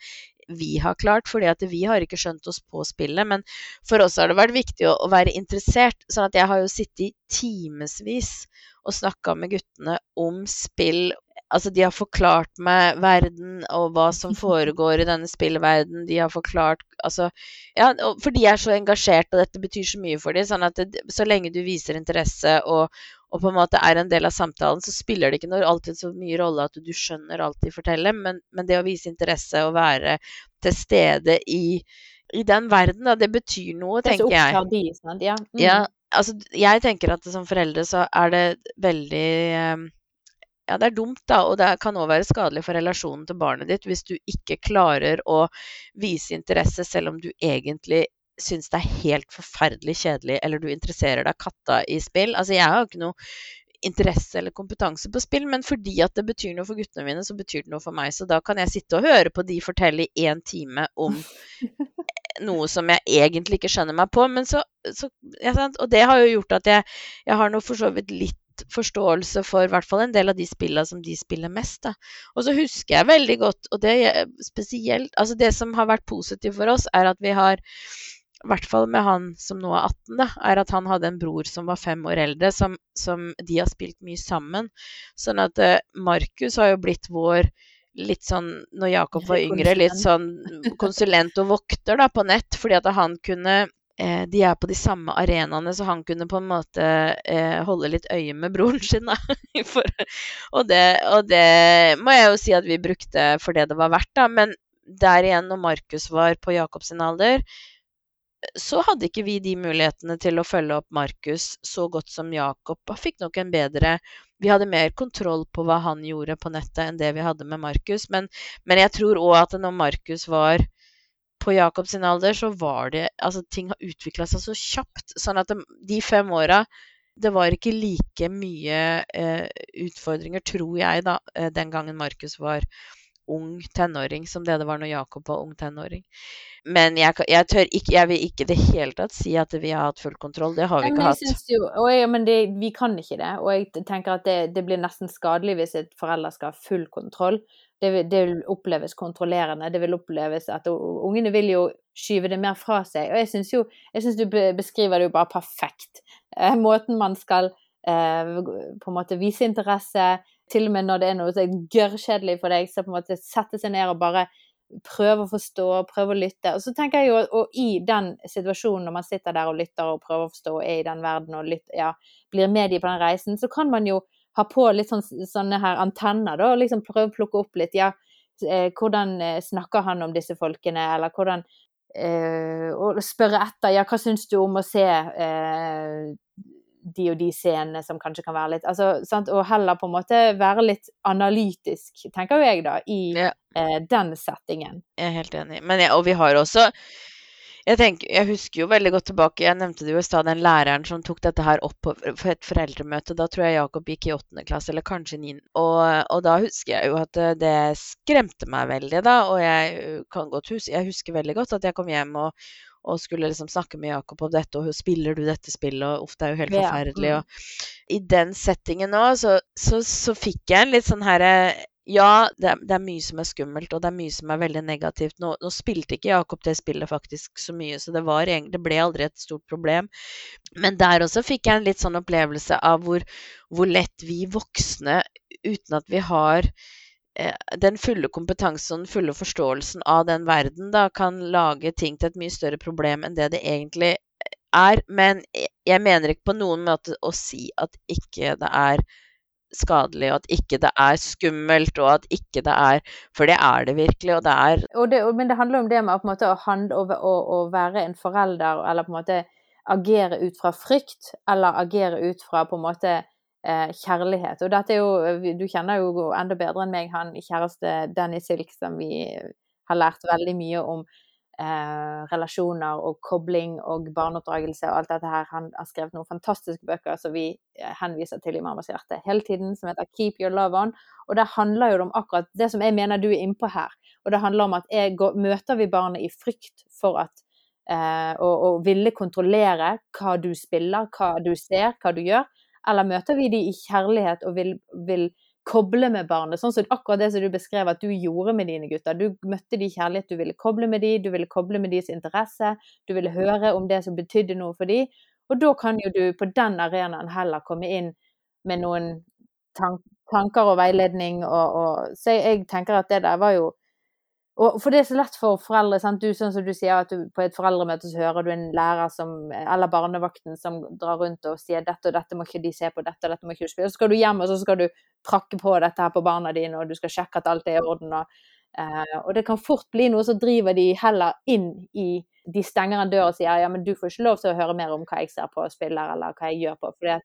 vi har klart, fordi at vi har ikke skjønt oss på spillet. Men for oss har det vært viktig å, være interessert. sånn at jeg har jo sittet timevis og snakka med guttene om spill Altså, de har forklart meg verden og hva som foregår i denne spillverden. De har forklart Altså Ja, for de er så engasjert, og dette betyr så mye for dem. Sånn at det, så lenge du viser interesse og, og, på en måte er en del av samtalen, så spiller det ikke noe, alltid så mye rolle at du skjønner alt de forteller, men, men det å vise interesse og være til stede i, i den verden, da, det betyr noe, tenker jeg. De, ja. Mm. ja, altså jeg tenker at som foreldre så er det veldig um, ja, det er dumt, da, og det kan òg være skadelig for relasjonen til barnet ditt hvis du ikke klarer å vise interesse selv om du egentlig syns det er helt forferdelig kjedelig, eller du interesserer deg katta i spill. Altså, jeg har ikke noe interesse eller kompetanse på spill, men fordi at det betyr noe for guttene mine, så betyr det noe for meg. Så da kan jeg sitte og høre på de fortelle i én time om noe som jeg egentlig ikke skjønner meg på. Men så, så ja, Og det har jo gjort at jeg, jeg har nå for så vidt litt forståelse for i hvert fall en del av de spillene som de spiller mest. Da. Og så husker jeg veldig godt, og det spesielt Altså det som har vært positivt for oss, er at vi har i hvert fall med han som nå er 18, da, er at han hadde en bror som var fem år eldre, som, som de har spilt mye sammen. Sånn at eh, Markus har jo blitt vår litt sånn, når Jakob var yngre, litt sånn konsulent og vokter da, på nett, fordi at han kunne eh, de er på de samme arenaene, så han kunne på en måte eh, holde litt øye med broren sin. For, og, det, og, det, må jeg jo si at vi brukte for det det var verdt, da. Men der igjen, når Markus var på Jakobs alder, så hadde ikke vi de mulighetene til å følge opp Markus så godt som Jakob. Han fikk nok en bedre Vi hadde mer kontroll på hva han gjorde på nettet enn det vi hadde med Markus. Men, men jeg tror òg at når Markus var på Jakobs alder så var det Altså, ting har utvikla seg så kjapt. Sånn at de fem åra det var ikke like mye eh, utfordringer, tror jeg, da, eh, den gangen Markus var ung tenåring, som det det var når Jakob var ung tenåring. Men jeg, jeg, tør ikke, jeg vil ikke i det hele tatt si at vi har hatt full kontroll. Det har vi ikke hatt. Jo, jeg, men det, vi kan ikke det. Og jeg tenker at det, det blir nesten skadelig hvis et forelder skal ha full kontroll. Det vil, det vil, oppleves kontrollerende. Det vil oppleves at ungene vil jo skyve det mer fra seg. Og jeg syns jo jeg synes du beskriver det jo bare perfekt. Eh, måten man skal eh, på en måte vise interesse, til og med når det er noe som er gørrkjedelig for deg, så på en måte sette seg ned og bare prøve å forstå, prøve å lytte. Og så tenker jeg jo, og i den situasjonen når man sitter der og lytter og prøver å forstå og er i den verden og lytter, ja, blir med de på den reisen, så kan man jo ha på litt sånn, sånne her antenner, da, og liksom prøve å plukke opp litt. Ja, eh, hvordan eh, snakker han om disse folkene, eller hvordan eh, Og spørre etter, ja, hva syns du om å se eh, de og de scenene som kanskje kan være litt altså, sant? Og heller på en måte være litt analytisk, tenker jo jeg, da, i ja. eh, den settingen. Jeg er helt enig. Men ja, og vi har også jeg, tenker, jeg, husker jo veldig godt tilbake, jeg nevnte det jo i stad, den læreren som tok dette her opp på et foreldremøte. Da tror jeg Jakob gikk i åttende klasse, eller kanskje niende. Og, og, da husker jeg jo at det, det skremte meg veldig, da. Og jeg kan godt huske, jeg husker veldig godt at jeg kom hjem og, og skulle liksom snakke med Jakob om dette, og spiller du dette spillet, og uff, det er jo helt forferdelig. Og i den settingen nå, så, så, så fikk jeg en litt sånn herre ja, det er, det er, mye som er skummelt, og det er mye som er veldig negativt. Nå, nå spilte ikke Jakob det spillet faktisk så mye, så det, var, det, ble aldri et stort problem. Men der også fikk jeg en litt sånn opplevelse av hvor, hvor lett vi voksne, uten at vi har den fulle kompetansen og den fulle forståelsen av den verden, da, kan lage ting til et mye større problem enn det det egentlig er. Men jeg mener ikke på noen måte å si at ikke det er skadelig, og at ikke det er skummelt, og at ikke det er For det er det virkelig, og det er og det, Men det handler om det med måte, å, handle, å, å, å, være en forelder, eller på en måte agere ut fra frykt, eller agere ut fra på en måte eh, kjærlighet. Og dette er jo Du kjenner jo enda bedre enn meg han kjæreste Danny Silk, som vi har lært veldig mye om eh, relasjoner og kobling og barneoppdragelse og alt dette her. Han har skrevet noen fantastiske bøker som vi eh, henviser til i Mammas hjerte hele tiden, som heter 'Keep your love on'. Og det handler jo om akkurat det som jeg mener du er innpå her. Og det handler om at går, møter vi barnet i frykt for at eh, og, og ville kontrollere hva du spiller, hva du ser, hva du gjør. Eller møter vi de i kjærlighet og vil, vil koble med barnet. Sånn som akkurat det som du beskrev at du gjorde med dine gutter. Du møtte de kjærlighet, du ville koble med de, du ville koble med deres interesse. Du ville høre om det som betydde noe for de. Og da kan jo du på den arenaen heller komme inn med noen tanker og veiledning og, og Så jeg tenker at det der var jo og for det er så lett for foreldre. Sant? Du, sånn som du sier at du, på et foreldremøte så hører du en lærer som, eller barnevakten som drar rundt og sier dette og dette må ikke de se på, dette og dette må ikke du spille. Så skal du hjem og så skal du prakke på dette her på barna dine, og du skal sjekke at alt er i orden. Og, eh, og det kan fort bli noe som driver de heller inn i De stenger en dør og sier ja, men du får ikke lov til å høre mer om hva jeg ser på og spiller, eller hva jeg gjør på. Fordi at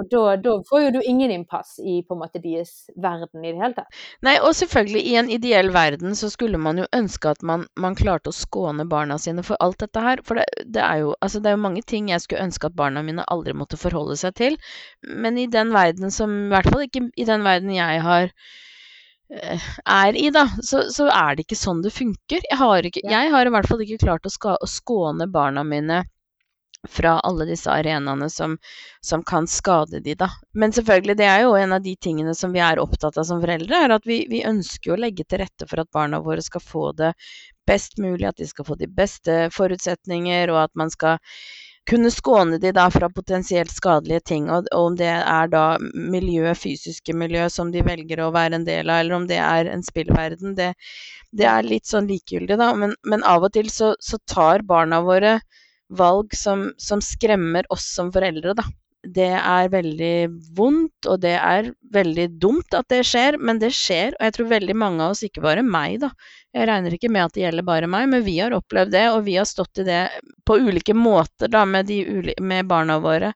Og da, da, får jo du ingen innpass i på en måte deres verden i det hele tatt. Nei, og selvfølgelig, i en ideell verden så skulle man jo ønske at man, man klarte å skåne barna sine for alt dette her. For det, det, er jo, altså det er jo mange ting jeg skulle ønske at barna mine aldri måtte forholde seg til. Men i den verden som I hvert fall ikke i den verden jeg har eh, er i, da, så, så, er det ikke sånn det funker. Jeg har, ikke, jeg har i hvert fall ikke klart å, ska, å skåne barna mine fra alle disse arenaene som, som, kan skade de, da. Men selvfølgelig, det er jo en av de tingene som vi er opptatt av som foreldre, er at vi, vi ønsker å legge til rette for at barna våre skal få det best mulig, at de skal få de beste forutsetninger, og at man skal kunne skåne de da fra potensielt skadelige ting. Og, om det er da miljø, fysiske miljø som de velger å være en del av, eller om det er en spillverden, det, det er litt sånn likegyldig, da. Men, men av og til så, så tar barna våre valg som, som skremmer oss som foreldre, da. Det er veldig vondt, og det er veldig dumt at det skjer, men det skjer. Og jeg tror veldig mange av oss, ikke bare meg, da. Jeg regner ikke med at det gjelder bare meg, men vi har opplevd det, og vi har stått i det på ulike måter da, med, de, med barna våre.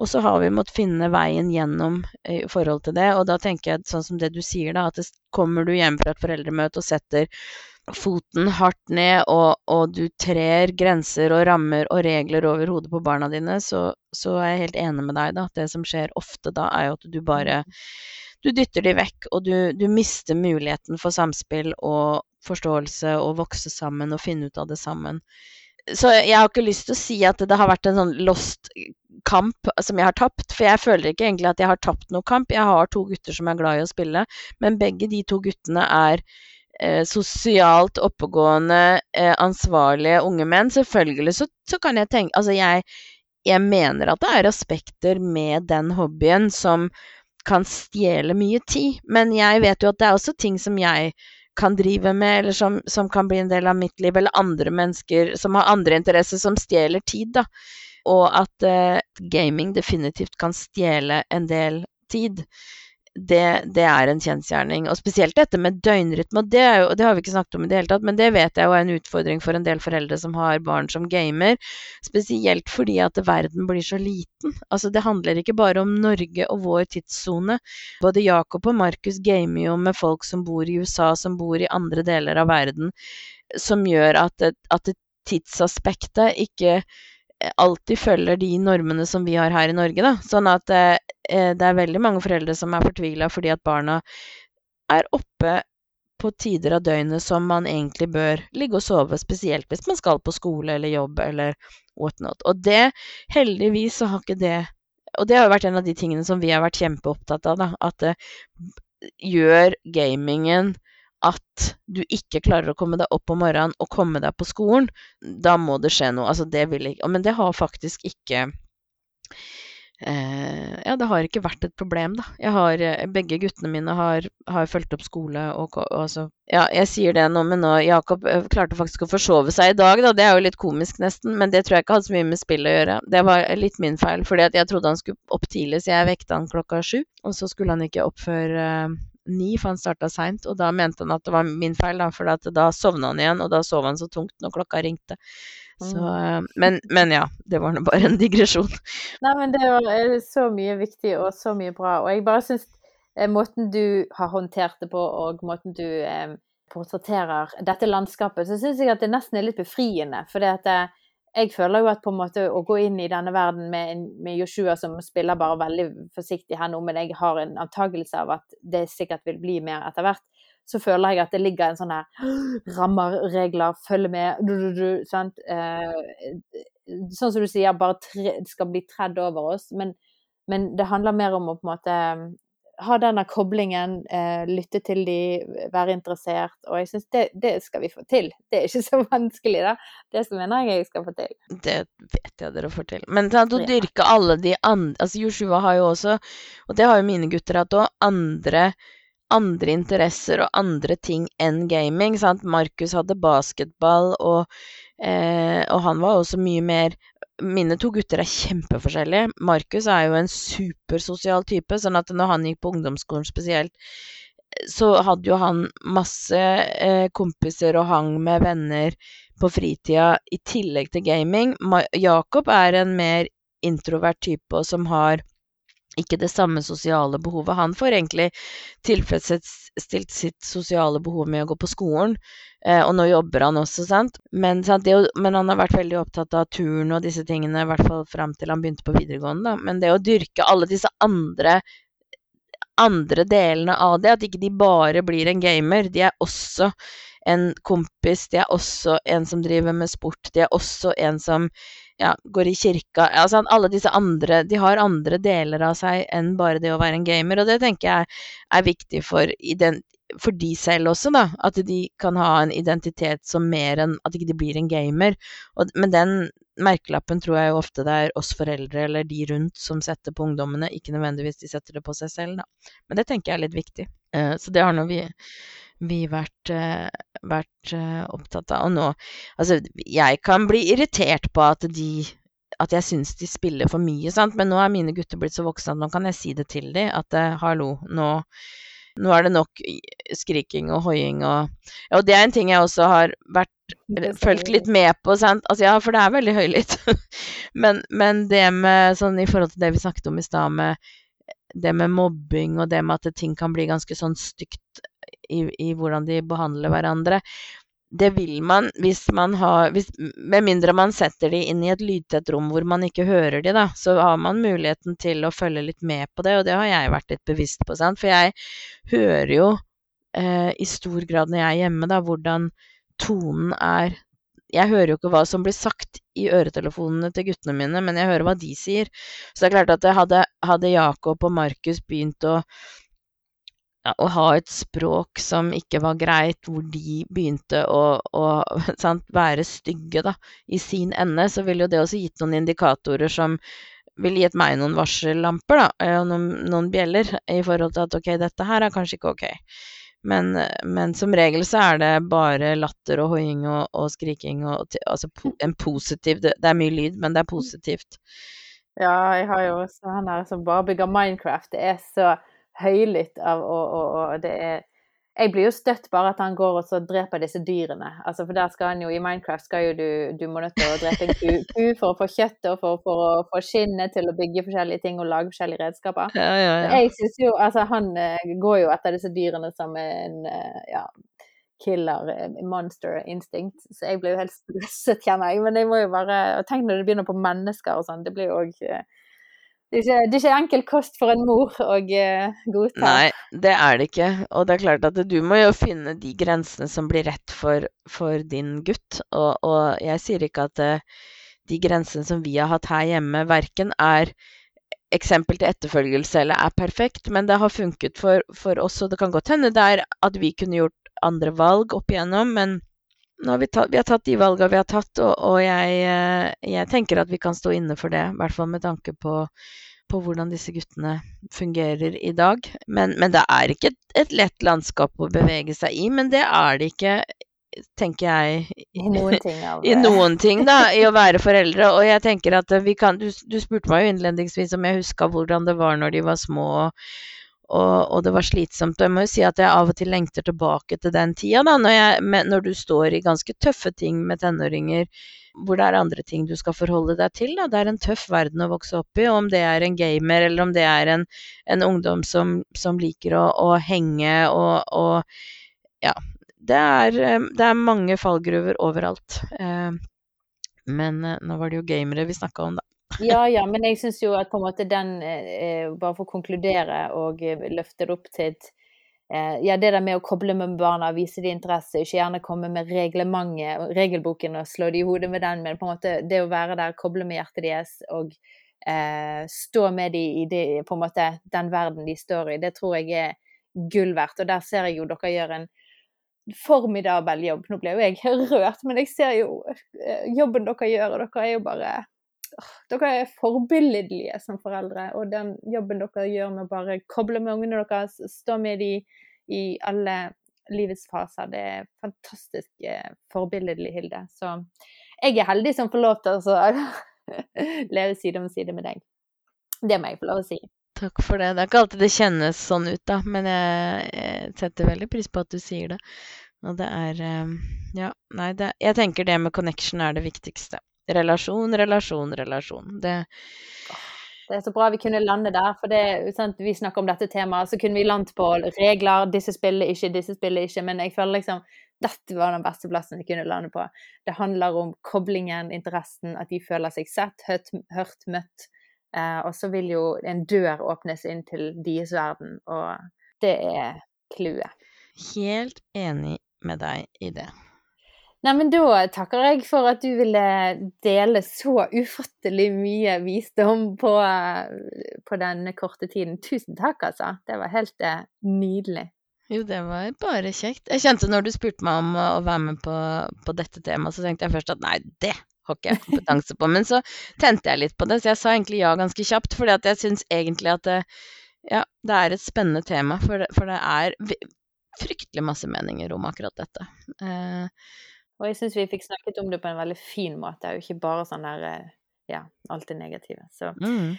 Og så har vi måttet finne veien gjennom i forhold til det. Og da tenker jeg sånn som det du sier, da, at kommer du hjem fra et foreldremøte og setter foten hardt ned, og, og, du trer grenser og rammer og regler over hodet på barna dine, så, så, er jeg helt enig med deg, da. Det som skjer ofte da, er jo at du bare Du dytter de vekk, og du, du mister muligheten for samspill og forståelse og vokse sammen og finne ut av det sammen. Så jeg har ikke lyst til å si at det har vært en sånn lost kamp som jeg har tapt, for jeg føler ikke egentlig at jeg har tapt noen kamp. Jeg har to gutter som er glad i å spille, men begge de to guttene er eh, sosialt oppegående, eh, ansvarlige unge menn. Selvfølgelig så, så, kan jeg tenke Altså, jeg, jeg mener at det er aspekter med den hobbyen som kan stjele mye tid, men jeg vet jo at det er også ting som jeg kan drive med, eller som, som, kan bli en del av mitt liv, eller andre mennesker som har andre interesser, som stjeler tid, da. Og at eh, gaming definitivt kan stjele en del tid det, det, er en kjensgjerning. Og spesielt dette med døgnrytme. det, jo, det, har vi ikke snakket om i det hele tatt, men det vet jeg jo er en utfordring for en del foreldre som har barn som gamer. Spesielt fordi at verden blir så liten. Altså Det handler ikke bare om Norge og vår tidssone. Både Jakob og Markus gamer jo med folk som bor i USA, som bor i andre deler av verden, som gjør at, at tidsaspektet ikke alltid følger de normene som vi har her i Norge. Da. Sånn at eh, eh, det er veldig mange foreldre som er fortvila fordi at barna er oppe på tider av døgnet som man egentlig bør ligge og sove, spesielt hvis man skal på skole eller jobb eller whatnot. Og det, heldigvis, så har ikke det Og det har jo vært en av de tingene som vi har vært kjempeopptatt av, da. At det gjør gamingen at du ikke klarer å komme deg opp om morgenen og komme deg på skolen, da må det skje noe. Altså, det vil ikke Men det har faktisk ikke eh, Ja, det har ikke vært et problem, da. Jeg har eh, Begge guttene mine har, har fulgt opp skole og, og altså Ja, jeg sier det nå, men nå Jakob eh, klarte faktisk å forsove seg i dag, da. Det er jo litt komisk, nesten, men det tror jeg ikke hadde så mye med spill å gjøre. Det var litt min feil, fordi jeg trodde han skulle opp tidlig, så jeg vekte han klokka sju. Og så skulle han ikke opp før eh, ni, for han starta seint. Og da mente han at det var min feil, da, for da sovna han igjen, og da sov han så tungt når klokka ringte. Så, mm. eh, men, men, ja, det var nå bare en digresjon. Nei, men det var eh, så mye viktig og så mye bra. Og jeg bare syns eh, måten du har håndtert det på, og måten du eh, portretterer dette landskapet, så syns jeg at det nesten er litt befriende. For det at jeg føler jo at på en måte å gå inn i denne verden med, med Joshua som spiller bare veldig forsiktig her nå, men jeg har en antakelse av at det sikkert vil bli mer etter hvert, så føler jeg at det ligger en sånn her rammer, regler, følge med du, du, du, sant? Eh, sånn som du sier, bare tre, skal bli tredd over oss. Men, men det handler mer om å på en måte ha denne koblingen, eh, lytte til de, være interessert. Og jeg syns det, det, skal vi få til. Det er ikke så vanskelig, da. Det som mener jeg jeg skal få til. Det vet jeg dere får til. Men sant, å dyrke alle de andre Altså Joshua har jo også, og det har jo mine gutter hatt òg, andre andre interesser og andre ting enn gaming. Sant? Markus hadde basketball, og, eh, og han var også mye mer mine to gutter er kjempeforskjellige. Markus er jo en supersosial type, sånn at når han gikk på ungdomsskolen spesielt, så hadde jo han masse eh, kompiser og hang med venner på fritida i tillegg til gaming. Ma Jakob er en mer introvert type og som har ikke det samme sosiale behovet. Han får egentlig tilfredsstilt sitt sosiale behov med å gå på skolen, eh, og nå jobber han også, sant. Men, sant, Det, men, han har vært veldig opptatt av turn og disse tingene, i hvert fall fram til han begynte på videregående, da. Men det å dyrke alle disse andre andre delene av det, at ikke de bare blir en gamer, de er også en kompis, de er også en som driver med sport, de er også en som ja, går i kirka altså Alle disse andre De har andre deler av seg enn bare det å være en gamer, og det tenker jeg er viktig for, for de selv også, da. At de kan ha en identitet som mer enn at ikke de blir en gamer. Og, men den merkelappen tror jeg jo ofte det er oss foreldre eller de rundt som setter på ungdommene, ikke nødvendigvis de setter det på seg selv, da. Men det tenker jeg er litt viktig. Uh, så det har nå vi vi vært, uh, vært uh, opptatt av. Og nå Altså, jeg kan bli irritert på at de at jeg syns de spiller for mye, sant, men nå er mine gutter blitt så voksne at nå kan jeg si det til dem, at uh, hallo, nå, nå er det nok skriking og hoiing og ja, Og det er en ting jeg også har vært fulgt litt med på, sant. Altså ja, for det er veldig høylytt. men, men det med sånn i forhold til det vi snakket om i stad, med det med mobbing og det med at ting kan bli ganske sånn stygt i, i hvordan de behandler hverandre. Det vil man hvis man har hvis, Med mindre man setter de inn i et lydtett rom hvor man ikke hører de, da, så har man muligheten til å følge litt med på det, og det har jeg vært litt bevisst på, sant. For jeg hører jo eh, i stor grad når jeg er hjemme, da, hvordan tonen er Jeg hører jo ikke hva som blir sagt i øretelefonene til guttene mine, men jeg hører hva de sier. Så det er klart at hadde, hadde Jakob og Markus begynt å ja, å ha et språk som ikke var greit, hvor de begynte å, å sant, være stygge da, i sin ende, så ville jo det også gitt noen indikatorer som ville gitt meg noen varsellamper da, og noen, noen, bjeller i forhold til at ok, dette her er kanskje ikke ok. Men, men som regel så er det bare latter og hoiing og, og, skriking og altså en positiv det, det, er mye lyd, men det er positivt. Ja, jeg har jo også han der som bare bygger Minecraft. Det er så høylytt av og, og, og, det er Jeg blir jo støtt bare at han går og så dreper disse dyrene. Altså, for der skal han jo I Minecraft skal jo du Du må nødt til å drepe en ku, ku for å få kjøttet og for, for, å få skinnet til å bygge forskjellige ting og lage forskjellige redskaper. Ja, ja, ja. Jeg synes jo Altså, han uh, går jo etter disse dyrene som en uh, ja, killer eh, monster instinct. Så jeg blir jo helt stresset, kjenner jeg. Men jeg må jo bare Tenk når det begynner på mennesker og sånn. Det blir jo òg det er, ikke, det er ikke enkel kost for en mor å uh, godta. Nei, det er det ikke. Og det er klart at du må jo finne de grensene som blir rett for, for din gutt. Og, og, jeg sier ikke at uh, de grensene som vi har hatt her hjemme, verken er eksempel til etterfølgelse eller er perfekt, men det har funket for, for oss. Og det kan godt hende det er at vi kunne gjort andre valg opp igjennom, men nå har vi, tatt, vi har tatt de valgene vi har tatt, og, og jeg, eh, jeg, tenker at vi kan stå inne for det. I hvert fall med tanke på, på hvordan disse guttene fungerer i dag. Men, men det er ikke et, et, lett landskap å bevege seg i, men det er det ikke tenker jeg, i noen ting, i noen ting da, i å være foreldre. Og jeg tenker at vi kan Du, du spurte meg jo innledningsvis om jeg huska hvordan det var når de var små. og og, og, det var slitsomt. Og jeg må jo si at jeg av og til lengter tilbake til den tida, da, når, jeg, når, du står i ganske tøffe ting med tenåringer, hvor det er andre ting du skal forholde deg til. Da. Det er en tøff verden å vokse opp i, om det er en gamer, eller om det er en, en ungdom som, som liker å, å henge og, og, Ja. Det er, eh, det er mange fallgruver overalt. Eh, men eh, nå var det jo gamere vi snakka om, da. Ja, ja, men jeg syns jo at på en måte den, eh, bare for å konkludere og eh, løfte det opp til eh, Ja, det der med å koble med barna, vise de interesse, ikke gjerne komme med reglementet, regelboken og slå de i hodet med den, men på en måte det å være der, koble med hjertet deres og eh, stå med de i de, på en måte, den verden de står i, det tror jeg er gull verdt. Og der ser jeg jo dere gjør en formidabel jobb. Nå ble jo jeg rørt, men jeg ser jo eh, jobben dere gjør, og dere er jo bare dere er forbilledlige som foreldre, og den jobben dere gjør med å bare koble med ungene deres, stå med dem i alle livets faser, det er fantastisk eh, forbilledlig, Hilde. Så jeg er heldig som får lov til å leve side om side med deg. Det må jeg få lov å si. Takk for det. Det er ikke alltid det kjennes sånn ut, da, men jeg, setter veldig pris på at du sier det. Og det er eh, Ja, nei, det, jeg tenker det med connection er det viktigste relasjon, relasjon, relasjon. Det, Det er så bra vi kunne lande der, for det, sant, vi snakker om dette temaet, så kunne vi landet på regler, disse spiller ikke, disse spiller ikke, men jeg føler liksom dette var den beste plassen vi kunne lande på. Det handler om koblingen, interessen, at de føler seg sett, hørt, hørt møtt. Eh, og så vil jo en dør åpnes inn til deres verden, og det er clouet. Helt enig med deg i det. Nei, men da takker jeg for at du ville dele så ufattelig mye visdom på, på denne korte tiden. Tusen takk, altså. Det var helt eh, nydelig. Jo, det var bare kjekt. Jeg kjente når du spurte meg om å være med på, på dette temaet, så tenkte jeg først at nei, det har ikke jeg kompetanse på. Men så tente jeg litt på det, så jeg sa egentlig ja ganske kjapt. fordi at jeg syns egentlig at det, ja, det er et spennende tema, for det, for det er fryktelig masse meninger om akkurat dette. Eh, og jeg syns vi fikk snakket om det på en veldig fin måte, og ikke bare sånn der eh, ja, alt det negative. Så mm.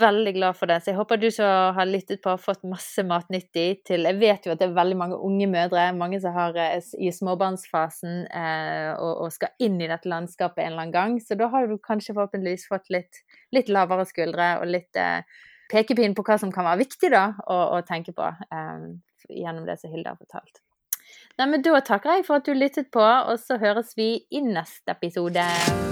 veldig glad for det. Så jeg håper du som har lyttet på, har fått masse matnyttig til Jeg vet jo at det er veldig mange unge mødre, mange som har eh, i småbarnsfasen eh, og, og, skal inn i dette landskapet en eller annen gang. Så da har du kanskje forhåpentligvis fått litt, litt lavere skuldre og litt eh, pekepinn på hva som kan være viktig da, å, å tenke på eh, gjennom det som Hilde har fortalt. Nei, men Da takker jeg for at du lyttet på, og så høres vi i neste episode.